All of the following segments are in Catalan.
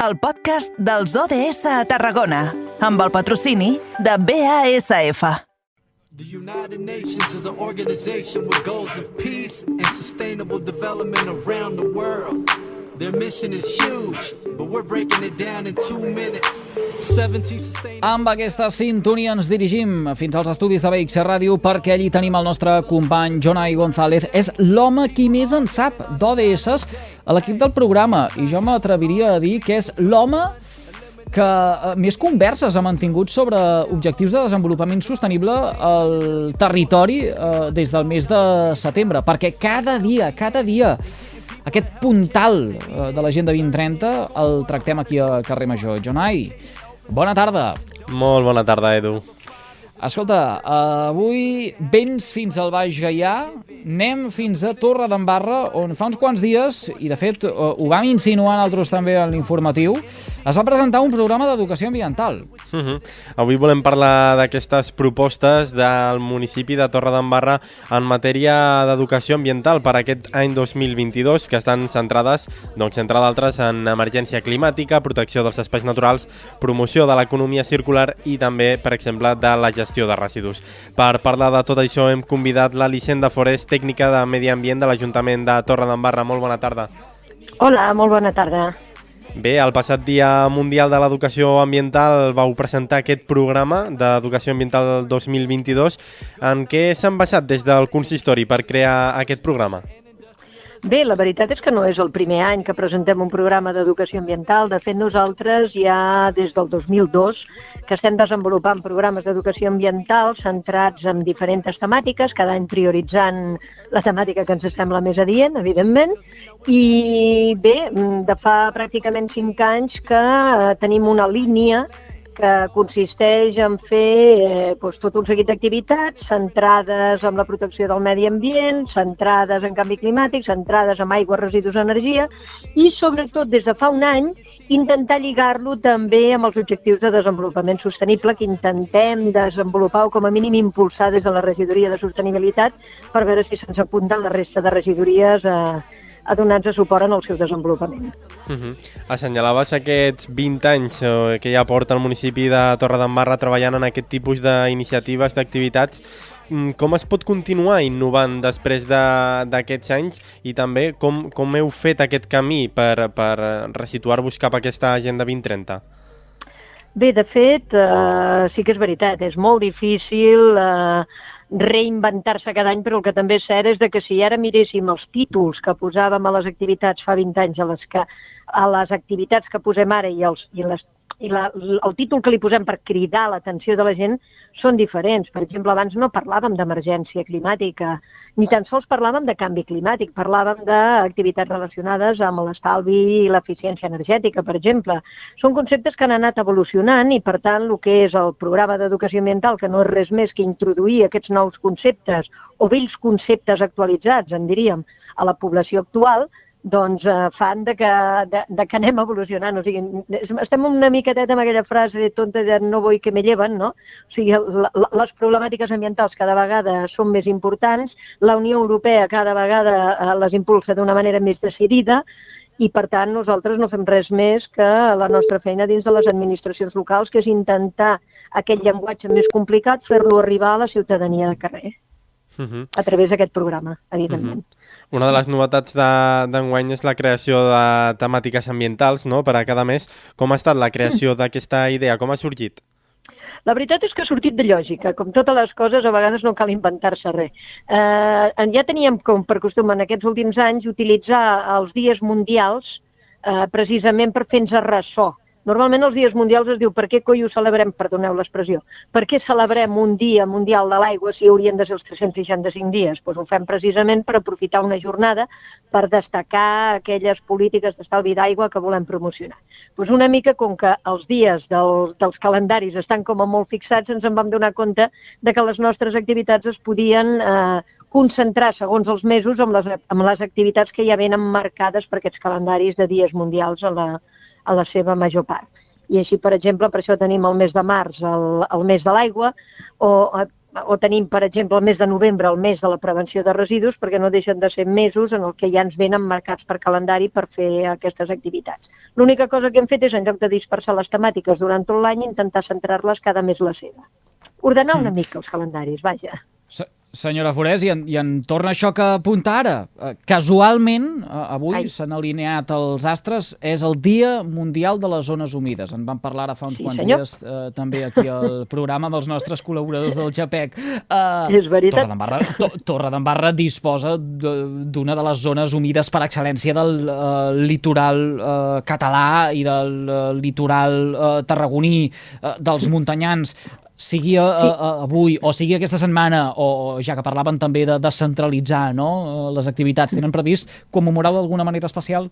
el podcast dels ODS a Tarragona, amb el patrocini de BASF. The United Nations is an organization with goals of peace and sustainable development around the world. Their mission is huge, but we're breaking it down in two minutes. 70 sustainable... Amb aquesta sintonia ens dirigim fins als estudis de BXC Ràdio perquè allí tenim el nostre company Jonai González. És l'home qui més en sap d'ODS a l'equip del programa i jo m'atreviria a dir que és l'home que eh, més converses ha mantingut sobre objectius de desenvolupament sostenible al territori eh, des del mes de setembre, perquè cada dia, cada dia, aquest puntal eh, de l'Agenda 2030 el tractem aquí a Carrer Major. Jonai, bona tarda. Molt bona tarda, Edu. Escolta, avui vens fins al Baix Gaià, anem fins a Torre d'Embarra, on fa uns quants dies, i de fet eh, ho vam insinuar altres també en l'informatiu, es va presentar un programa d'educació ambiental. Uh -huh. Avui volem parlar d'aquestes propostes del municipi de Torre d'Embarra en matèria d'educació ambiental per aquest any 2022, que estan centrades, doncs, entre d'altres, en emergència climàtica, protecció dels espais naturals, promoció de l'economia circular i també, per exemple, de la gestió de residus. Per parlar de tot això hem convidat l'Alicent de Forest, tècnica de Medi Ambient de l'Ajuntament de Torre d'Embarra. Molt bona tarda. Hola, molt bona tarda. Bé, el passat Dia Mundial de l'Educació Ambiental vau presentar aquest programa d'Educació Ambiental 2022. En què s'han basat des del consistori per crear aquest programa? Bé, la veritat és que no és el primer any que presentem un programa d'educació ambiental. De fet, nosaltres ja des del 2002 que estem desenvolupant programes d'educació ambiental centrats en diferents temàtiques, cada any prioritzant la temàtica que ens sembla més adient, evidentment. I bé, de fa pràcticament cinc anys que eh, tenim una línia que consisteix en fer eh, doncs, tot un seguit d'activitats centrades en la protecció del medi ambient, centrades en canvi climàtic, centrades en aigua, residus, energia i, sobretot, des de fa un any, intentar lligar-lo també amb els objectius de desenvolupament sostenible que intentem desenvolupar o, com a mínim, impulsar des de la regidoria de sostenibilitat per veure si se'ns apunten la resta de regidories a, a donar-nos suport en el seu desenvolupament. Uh -huh. Assenyalaves aquests 20 anys eh, que ja porta el municipi de Torredembarra treballant en aquest tipus d'iniciatives, d'activitats. Mm, Com es pot continuar innovant després d'aquests de, anys i també com, com heu fet aquest camí per, per resituar-vos cap a aquesta Agenda 2030? Bé, de fet, eh, sí que és veritat, és molt difícil eh, reinventar-se cada any, però el que també és cert és de que si ara miréssim els títols que posàvem a les activitats fa 20 anys, a les, que, a les activitats que posem ara i, els, i les i la, el títol que li posem per cridar l'atenció de la gent són diferents. Per exemple, abans no parlàvem d'emergència climàtica, ni tan sols parlàvem de canvi climàtic, parlàvem d'activitats relacionades amb l'estalvi i l'eficiència energètica, per exemple. Són conceptes que han anat evolucionant i, per tant, el que és el programa d'educació ambiental, que no és res més que introduir aquests nous conceptes o vells conceptes actualitzats, en diríem, a la població actual, doncs eh, fan de que, de, de que anem evolucionant. O sigui, estem una miqueteta amb aquella frase tonta de no vull que me lleven, no? O sigui, la, les problemàtiques ambientals cada vegada són més importants, la Unió Europea cada vegada eh, les impulsa d'una manera més decidida i, per tant, nosaltres no fem res més que la nostra feina dins de les administracions locals, que és intentar aquest llenguatge més complicat fer-lo arribar a la ciutadania de carrer uh -huh. a través d'aquest programa, evidentment. Uh -huh. Una de les novetats d'enguany de, és la creació de temàtiques ambientals no? per a cada mes. Com ha estat la creació d'aquesta idea? Com ha sorgit? La veritat és que ha sortit de lògica. Com totes les coses, a vegades no cal inventar-se res. Eh, ja teníem com per costum en aquests últims anys utilitzar els dies mundials eh, precisament per fer-nos ressò Normalment els dies mundials es diu per què coi ho celebrem, perdoneu l'expressió, per què celebrem un dia mundial de l'aigua si haurien de ser els 365 dies? Doncs ho fem precisament per aprofitar una jornada per destacar aquelles polítiques d'estalvi d'aigua que volem promocionar. Doncs una mica com que els dies del, dels calendaris estan com a molt fixats, ens en vam donar compte de que les nostres activitats es podien eh, concentrar segons els mesos amb les, amb les activitats que ja venen marcades per aquests calendaris de dies mundials a la, a la seva major part. I així, per exemple, per això tenim el mes de març, el, el mes de l'aigua, o o tenim, per exemple, el mes de novembre, el mes de la prevenció de residus, perquè no deixen de ser mesos en el que ja ens venen marcats per calendari per fer aquestes activitats. L'única cosa que hem fet és, en lloc de dispersar les temàtiques durant tot l'any, intentar centrar-les cada mes la seva. Ordenar una mica els calendaris, vaja. Se senyora Forés, i en, i en torna això que apunta ara. Eh, casualment, eh, avui s'han alineat els astres, és el Dia Mundial de les Zones Humides. En vam parlar ara fa uns Sí, quants senyor. dies eh, també aquí al programa amb els nostres col·laboradors del JAPEC. Eh, És veritat. Torredembarra, to, Torredembarra disposa d'una de les zones humides per excel·lència del eh, litoral eh, català i del eh, litoral eh, tarragoní, eh, dels muntanyans sigui a, a, a, avui o sigui aquesta setmana, o ja que parlaven també de descentralitzar no? les activitats, tenen previst commemorar d'alguna manera especial?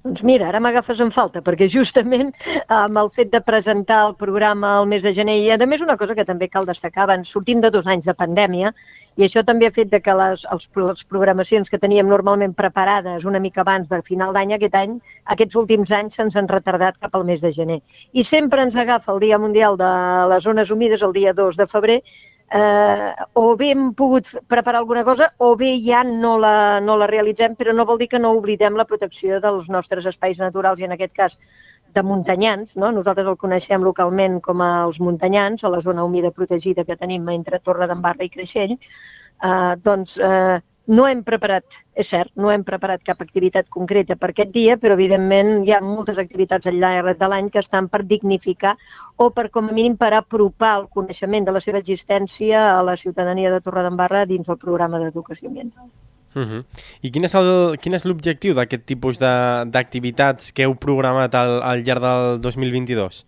Doncs mira, ara m'agafes en falta, perquè justament amb el fet de presentar el programa al mes de gener, i a més una cosa que també cal destacar, abans sortim de dos anys de pandèmia, i això també ha fet que les, els, les programacions que teníem normalment preparades una mica abans de final d'any, aquest any, aquests últims anys se'ns han retardat cap al mes de gener. I sempre ens agafa el Dia Mundial de les Zones Humides, el dia 2 de febrer, eh, o bé hem pogut preparar alguna cosa o bé ja no la, no la realitzem, però no vol dir que no oblidem la protecció dels nostres espais naturals i en aquest cas de muntanyans. No? Nosaltres el coneixem localment com els muntanyans, a la zona humida protegida que tenim entre Torre d'Embarra i Creixell. Eh, doncs eh, no hem preparat, és cert, no hem preparat cap activitat concreta per aquest dia, però evidentment hi ha moltes activitats al llarg de l'any que estan per dignificar o per, com a mínim, per apropar el coneixement de la seva existència a la ciutadania de Torredembarra dins del programa d'educació ambiental. Uh -huh. I quin és quin és l'objectiu d'aquest tipus d'activitats que heu programat al, al llarg del 2022?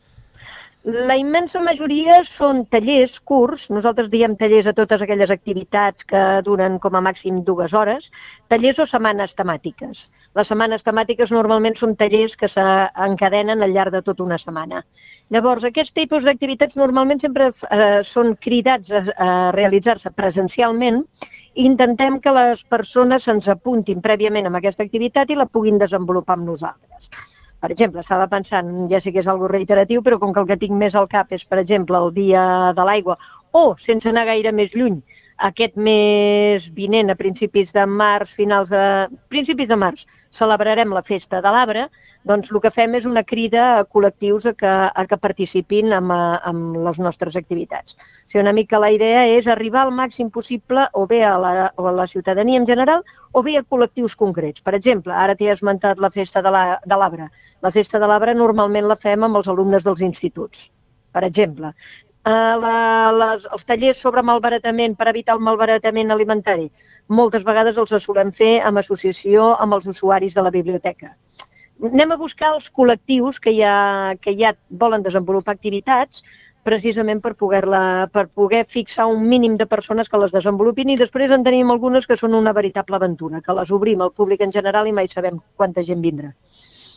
La immensa majoria són tallers curts, nosaltres diem tallers a totes aquelles activitats que duren com a màxim dues hores, tallers o setmanes temàtiques. Les setmanes temàtiques normalment són tallers que s'encadenen al llarg de tota una setmana. Llavors, aquests tipus d'activitats normalment sempre eh, són cridats a, a realitzar-se presencialment i intentem que les persones se'ns apuntin prèviament amb aquesta activitat i la puguin desenvolupar amb nosaltres. Per exemple, estava pensant, ja sé que és algo reiteratiu, però com que el que tinc més al cap és, per exemple, el dia de l'aigua, o, sense anar gaire més lluny, aquest mes vinent, a principis de març, finals de... principis de març, celebrarem la festa de l'arbre, doncs el que fem és una crida a col·lectius a que, a que participin amb, amb les nostres activitats. O sigui, una mica la idea és arribar al màxim possible o bé a la, o a la ciutadania en general o bé a col·lectius concrets. Per exemple, ara t'he esmentat la festa de la- de l'arbre. La festa de l'arbre normalment la fem amb els alumnes dels instituts, per exemple. Uh, la, les, els tallers sobre malbaratament per evitar el malbaratament alimentari, moltes vegades els solem fer amb associació amb els usuaris de la biblioteca. Anem a buscar els col·lectius que ja, que ja volen desenvolupar activitats precisament per, poder per poder fixar un mínim de persones que les desenvolupin i després en tenim algunes que són una veritable aventura, que les obrim al públic en general i mai sabem quanta gent vindrà.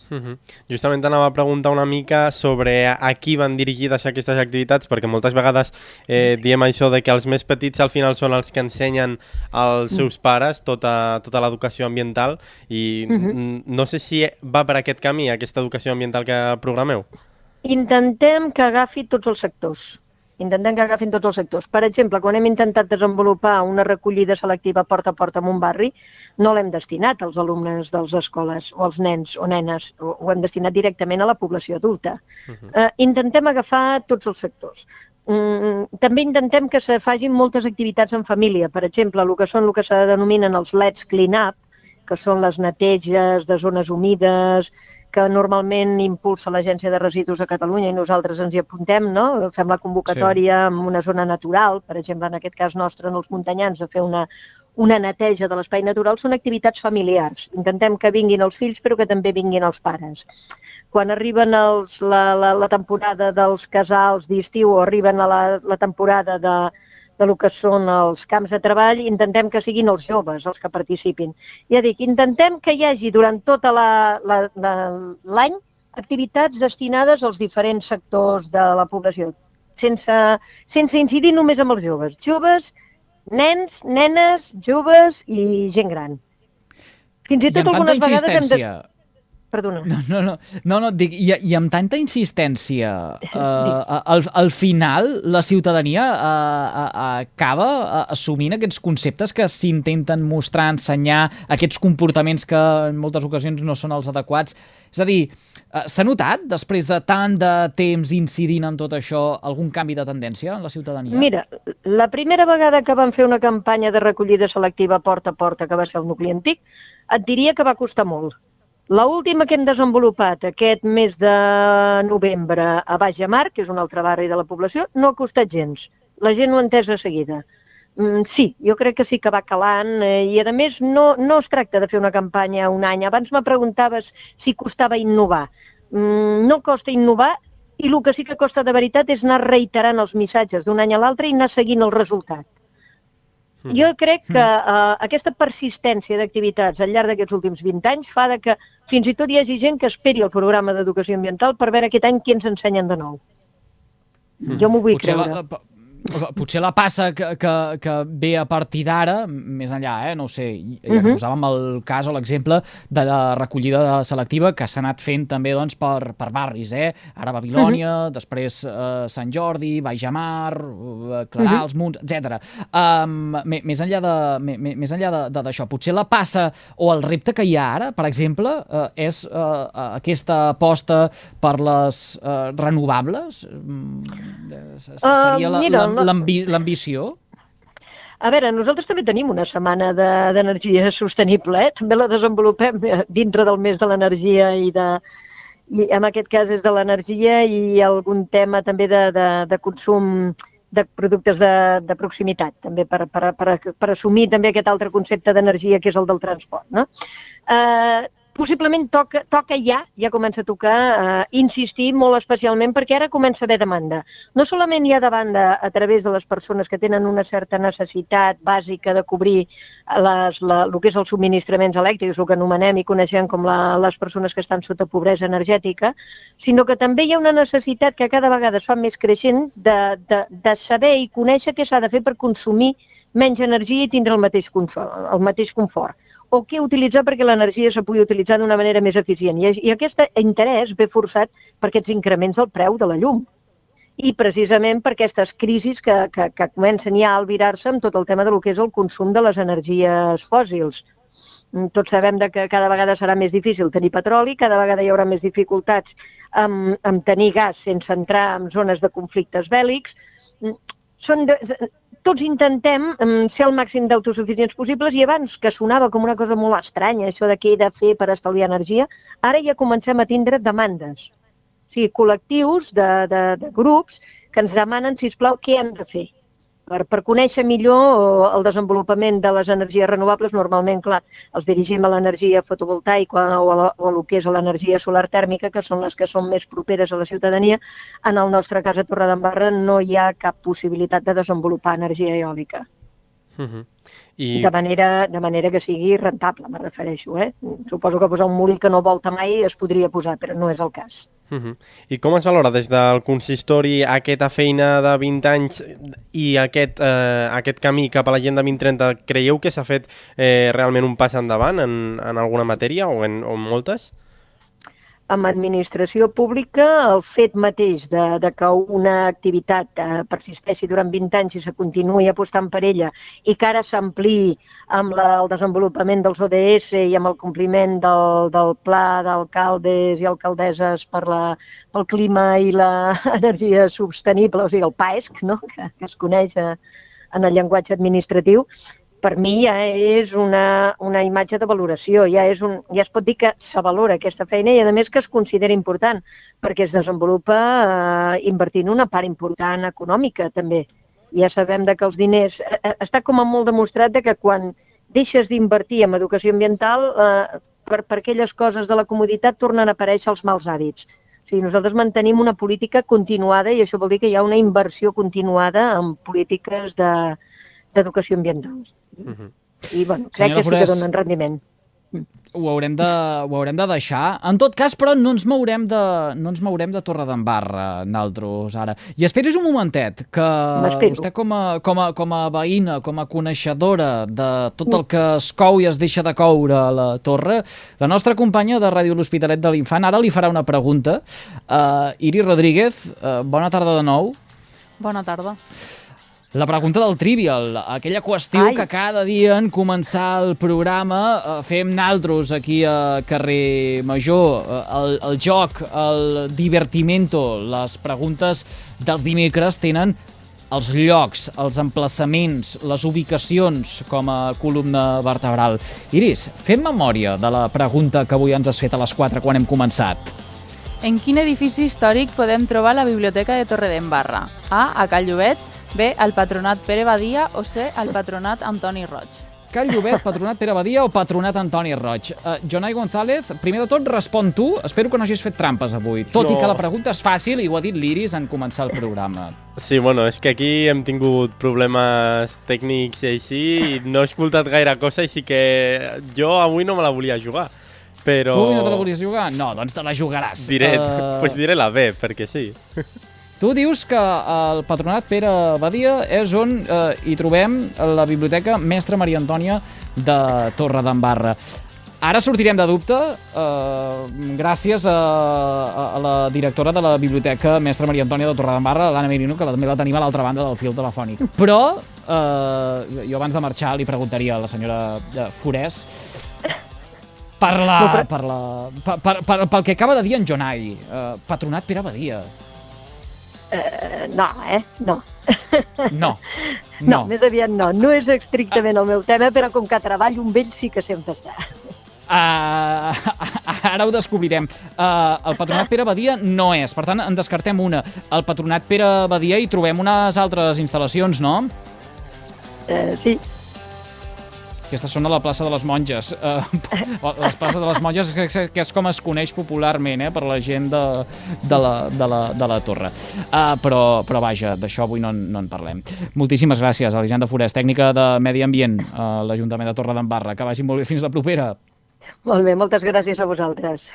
Uh -huh. Justament anava a preguntar una mica sobre a, qui van dirigides aquestes activitats, perquè moltes vegades eh, diem això de que els més petits al final són els que ensenyen als seus pares tota, tota l'educació ambiental i Uh -huh. mm, no sé si va per aquest camí, aquesta educació ambiental que programeu. Intentem que agafi tots els sectors. Intentem que agafin tots els sectors. Per exemple, quan hem intentat desenvolupar una recollida selectiva porta a porta en un barri, no l'hem destinat als alumnes de les escoles o als nens o nenes, o ho hem destinat directament a la població adulta. Uh -huh. eh, intentem agafar tots els sectors. Mm, també intentem que se facin moltes activitats en família. Per exemple, el que són el que se denominen els Let's Clean Up, que són les neteges de zones humides, que normalment impulsa l'Agència de Residus de Catalunya i nosaltres ens hi apuntem, no? Fem la convocatòria sí. en una zona natural, per exemple, en aquest cas nostre, en els muntanyans, a fer una, una neteja de l'espai natural, són activitats familiars. Intentem que vinguin els fills, però que també vinguin els pares. Quan arriben els, la, la, la temporada dels casals d'estiu o arriben a la, la temporada de, de lo que són els camps de treball, intentem que siguin els joves els que participin. Ja dic, intentem que hi hagi durant tota l'any activitats destinades als diferents sectors de la població, sense, sense incidir només amb els joves. Joves, nens, nenes, joves i gent gran. Fins i tot I algunes vegades hem de... perdona. No, no, no, no, no dic, i, i amb tanta insistència, eh, al, al final la ciutadania eh, eh, acaba eh, assumint aquests conceptes que s'intenten mostrar, ensenyar, aquests comportaments que en moltes ocasions no són els adequats. És a dir, eh, s'ha notat, després de tant de temps incidint en tot això, algun canvi de tendència en la ciutadania? Mira, la primera vegada que van fer una campanya de recollida selectiva porta a porta, que va ser el nucli antic, et diria que va costar molt la última que hem desenvolupat aquest mes de novembre a Baix Mar, que és un altre barri de la població, no ha costat gens. La gent ho ha entès de seguida. Mm, sí, jo crec que sí que va calant eh, i, a més, no, no es tracta de fer una campanya un any. Abans me preguntaves si costava innovar. Mm, no costa innovar i el que sí que costa de veritat és anar reiterant els missatges d'un any a l'altre i anar seguint el resultat. Jo crec que uh, aquesta persistència d'activitats al llarg d'aquests últims 20 anys fa de que fins i tot hi hagi gent que esperi el programa d'educació ambiental per veure aquest any qui ens ensenyen de nou. Jo m'ho vull Potser creure. La, potser la passa que, que, que ve a partir d'ara, més enllà, eh, no ho sé, ja uh -huh. posàvem el cas o l'exemple de la recollida selectiva que s'ha anat fent també doncs, per, per barris, eh? ara Babilònia, uh -huh. després eh, Sant Jordi, Baix de Mar, eh, Clarà, uh -huh. els Munts, etc. Um, més enllà de, més enllà d'això, potser la passa o el repte que hi ha ara, per exemple, eh, és eh, aquesta aposta per les eh, renovables? Mm, seria la, mira, la, l'ambició? A veure, nosaltres també tenim una setmana d'energia de, sostenible, eh? també la desenvolupem dintre del mes de l'energia i de, i en aquest cas és de l'energia i algun tema també de, de, de consum de productes de, de proximitat, també per, per, per, per assumir també aquest altre concepte d'energia que és el del transport. No? Eh, possiblement toca, toca ja, ja comença a tocar, eh, insistir molt especialment perquè ara comença a haver demanda. No solament hi ha demanda a través de les persones que tenen una certa necessitat bàsica de cobrir les, la, el que és els subministraments elèctrics, el que anomenem i coneixem com la, les persones que estan sota pobresa energètica, sinó que també hi ha una necessitat que cada vegada es fa més creixent de, de, de saber i conèixer què s'ha de fer per consumir menys energia i tindre el mateix, consol, el mateix confort o què utilitzar perquè l'energia se pugui utilitzar d'una manera més eficient. I, I aquest interès ve forçat per aquests increments del preu de la llum i precisament per aquestes crisis que, que, que comencen ja a albirar-se amb tot el tema de lo que és el consum de les energies fòssils. Mm, tots sabem que cada vegada serà més difícil tenir petroli, cada vegada hi haurà més dificultats amb, amb tenir gas sense entrar en zones de conflictes bèl·lics. Mm, són de, tots intentem ser el màxim d'autosuficients possibles i abans, que sonava com una cosa molt estranya, això de què he de fer per estalviar energia, ara ja comencem a tindre demandes. O sigui, col·lectius de, de, de grups que ens demanen, si plau, què hem de fer per, per conèixer millor el desenvolupament de les energies renovables, normalment, clar, els dirigim a l'energia fotovoltaica o a, la, o a el que és l'energia solar tèrmica, que són les que són més properes a la ciutadania. En el nostre cas a Torredembarra no hi ha cap possibilitat de desenvolupar energia eòlica. Uh. -huh. I... De, manera, de manera que sigui rentable, me refereixo. Eh? Suposo que posar un molí que no volta mai es podria posar, però no és el cas. Uh -huh. I com es valora des del consistori aquesta feina de 20 anys i aquest, eh, aquest camí cap a l'agenda 2030? Creieu que s'ha fet eh, realment un pas endavant en, en alguna matèria o en, o en moltes? Amb administració pública, el fet mateix de, de que una activitat eh, persisteixi durant 20 anys i se continuï apostant per ella i que ara s'ampliï amb la, el desenvolupament dels ODS i amb el compliment del, del pla d'alcaldes i alcaldesses per la, pel clima i l'energia sostenible, o sigui, el PAESC, no? que, que es coneix a, en el llenguatge administratiu, per mi ja és una, una imatge de valoració, ja, és un, ja es pot dir que se valora aquesta feina i a més que es considera important perquè es desenvolupa eh, invertint una part important econòmica també. Ja sabem de que els diners... Eh, eh està com a molt demostrat de que quan deixes d'invertir en educació ambiental eh, per, per aquelles coses de la comoditat tornen a aparèixer els mals hàbits. O sigui, nosaltres mantenim una política continuada i això vol dir que hi ha una inversió continuada en polítiques d'educació de, ambiental. Uh -huh. I, bueno, crec Senyora que sí que donen rendiment. ho haurem, de, ho haurem de deixar. En tot cas, però, no ens mourem de, no ens mourem de Torredembarra, naltros, ara. I esperi's un momentet, que vostè com a, com, a, com a veïna, com a coneixedora de tot el que es cou i es deixa de coure a la torre, la nostra companya de Ràdio L'Hospitalet de l'Infant ara li farà una pregunta. Uh, Iris Rodríguez, uh, bona tarda de nou. Bona tarda. La pregunta del Trivial, aquella qüestió Ai. que cada dia en començar el programa eh, fem naltros aquí a carrer Major, eh, el, el joc, el divertimento, les preguntes dels dimecres tenen els llocs, els emplaçaments, les ubicacions com a columna vertebral. Iris, fem memòria de la pregunta que avui ens has fet a les 4 quan hem començat. En quin edifici històric podem trobar la Biblioteca de Torredembarra? A. A Cal Llobet, B. Al Patronat Pere Badia o C. Al Patronat Antoni Roig. Cal Llobet, Patronat Pere Badia o Patronat Antoni Roig? Uh, Jonai González, primer de tot respon tu. Espero que no hagis fet trampes avui. Tot i No. que la pregunta és fàcil i ho ha dit l'Iris en començar el programa. Sí, bueno, és que aquí hem tingut problemes tècnics i així, i no he escoltat gaire cosa, així que jo avui no me la volia jugar. Però... Tu avui no te la volies jugar? No, doncs te la jugaràs. Diré, Eh, pues diré la B, perquè sí. Tu dius que el Patronat Pere Badia és on eh, hi trobem la Biblioteca Mestre Maria Antònia de Torredembarra. Ara sortirem de dubte eh, gràcies a, a, la directora de la Biblioteca Mestre Maria Antònia de Torredembarra, l'Anna Merino, que també la tenim a l'altra banda del fil telefònic. Però eh, jo abans de marxar li preguntaria a la senyora eh, Forès per, la, per, la, per, per, per, pel que acaba de dir en Jonai, eh, Patronat Pere Badia. Eh, no, eh? No. No. no. No. més aviat no. No és estrictament el meu tema, però com que treballo amb ell sí que sempre està. Uh, ara ho descobrirem. Uh, el patronat Pere Badia no és, per tant en descartem una. El patronat Pere Badia hi trobem unes altres instal·lacions, no? Eh, sí, Aquestes són a la plaça de les Monges. Uh, les places de les Monges, que, que és com es coneix popularment eh, per la gent de, de, la, de, la, de la torre. Uh, però, però vaja, d'això avui no, no en parlem. Moltíssimes gràcies, Elisenda Forès, tècnica de Medi Ambient a l'Ajuntament de Torredembarra. Que vagi molt bé. Fins la propera. molt bé, moltes gràcies a vosaltres.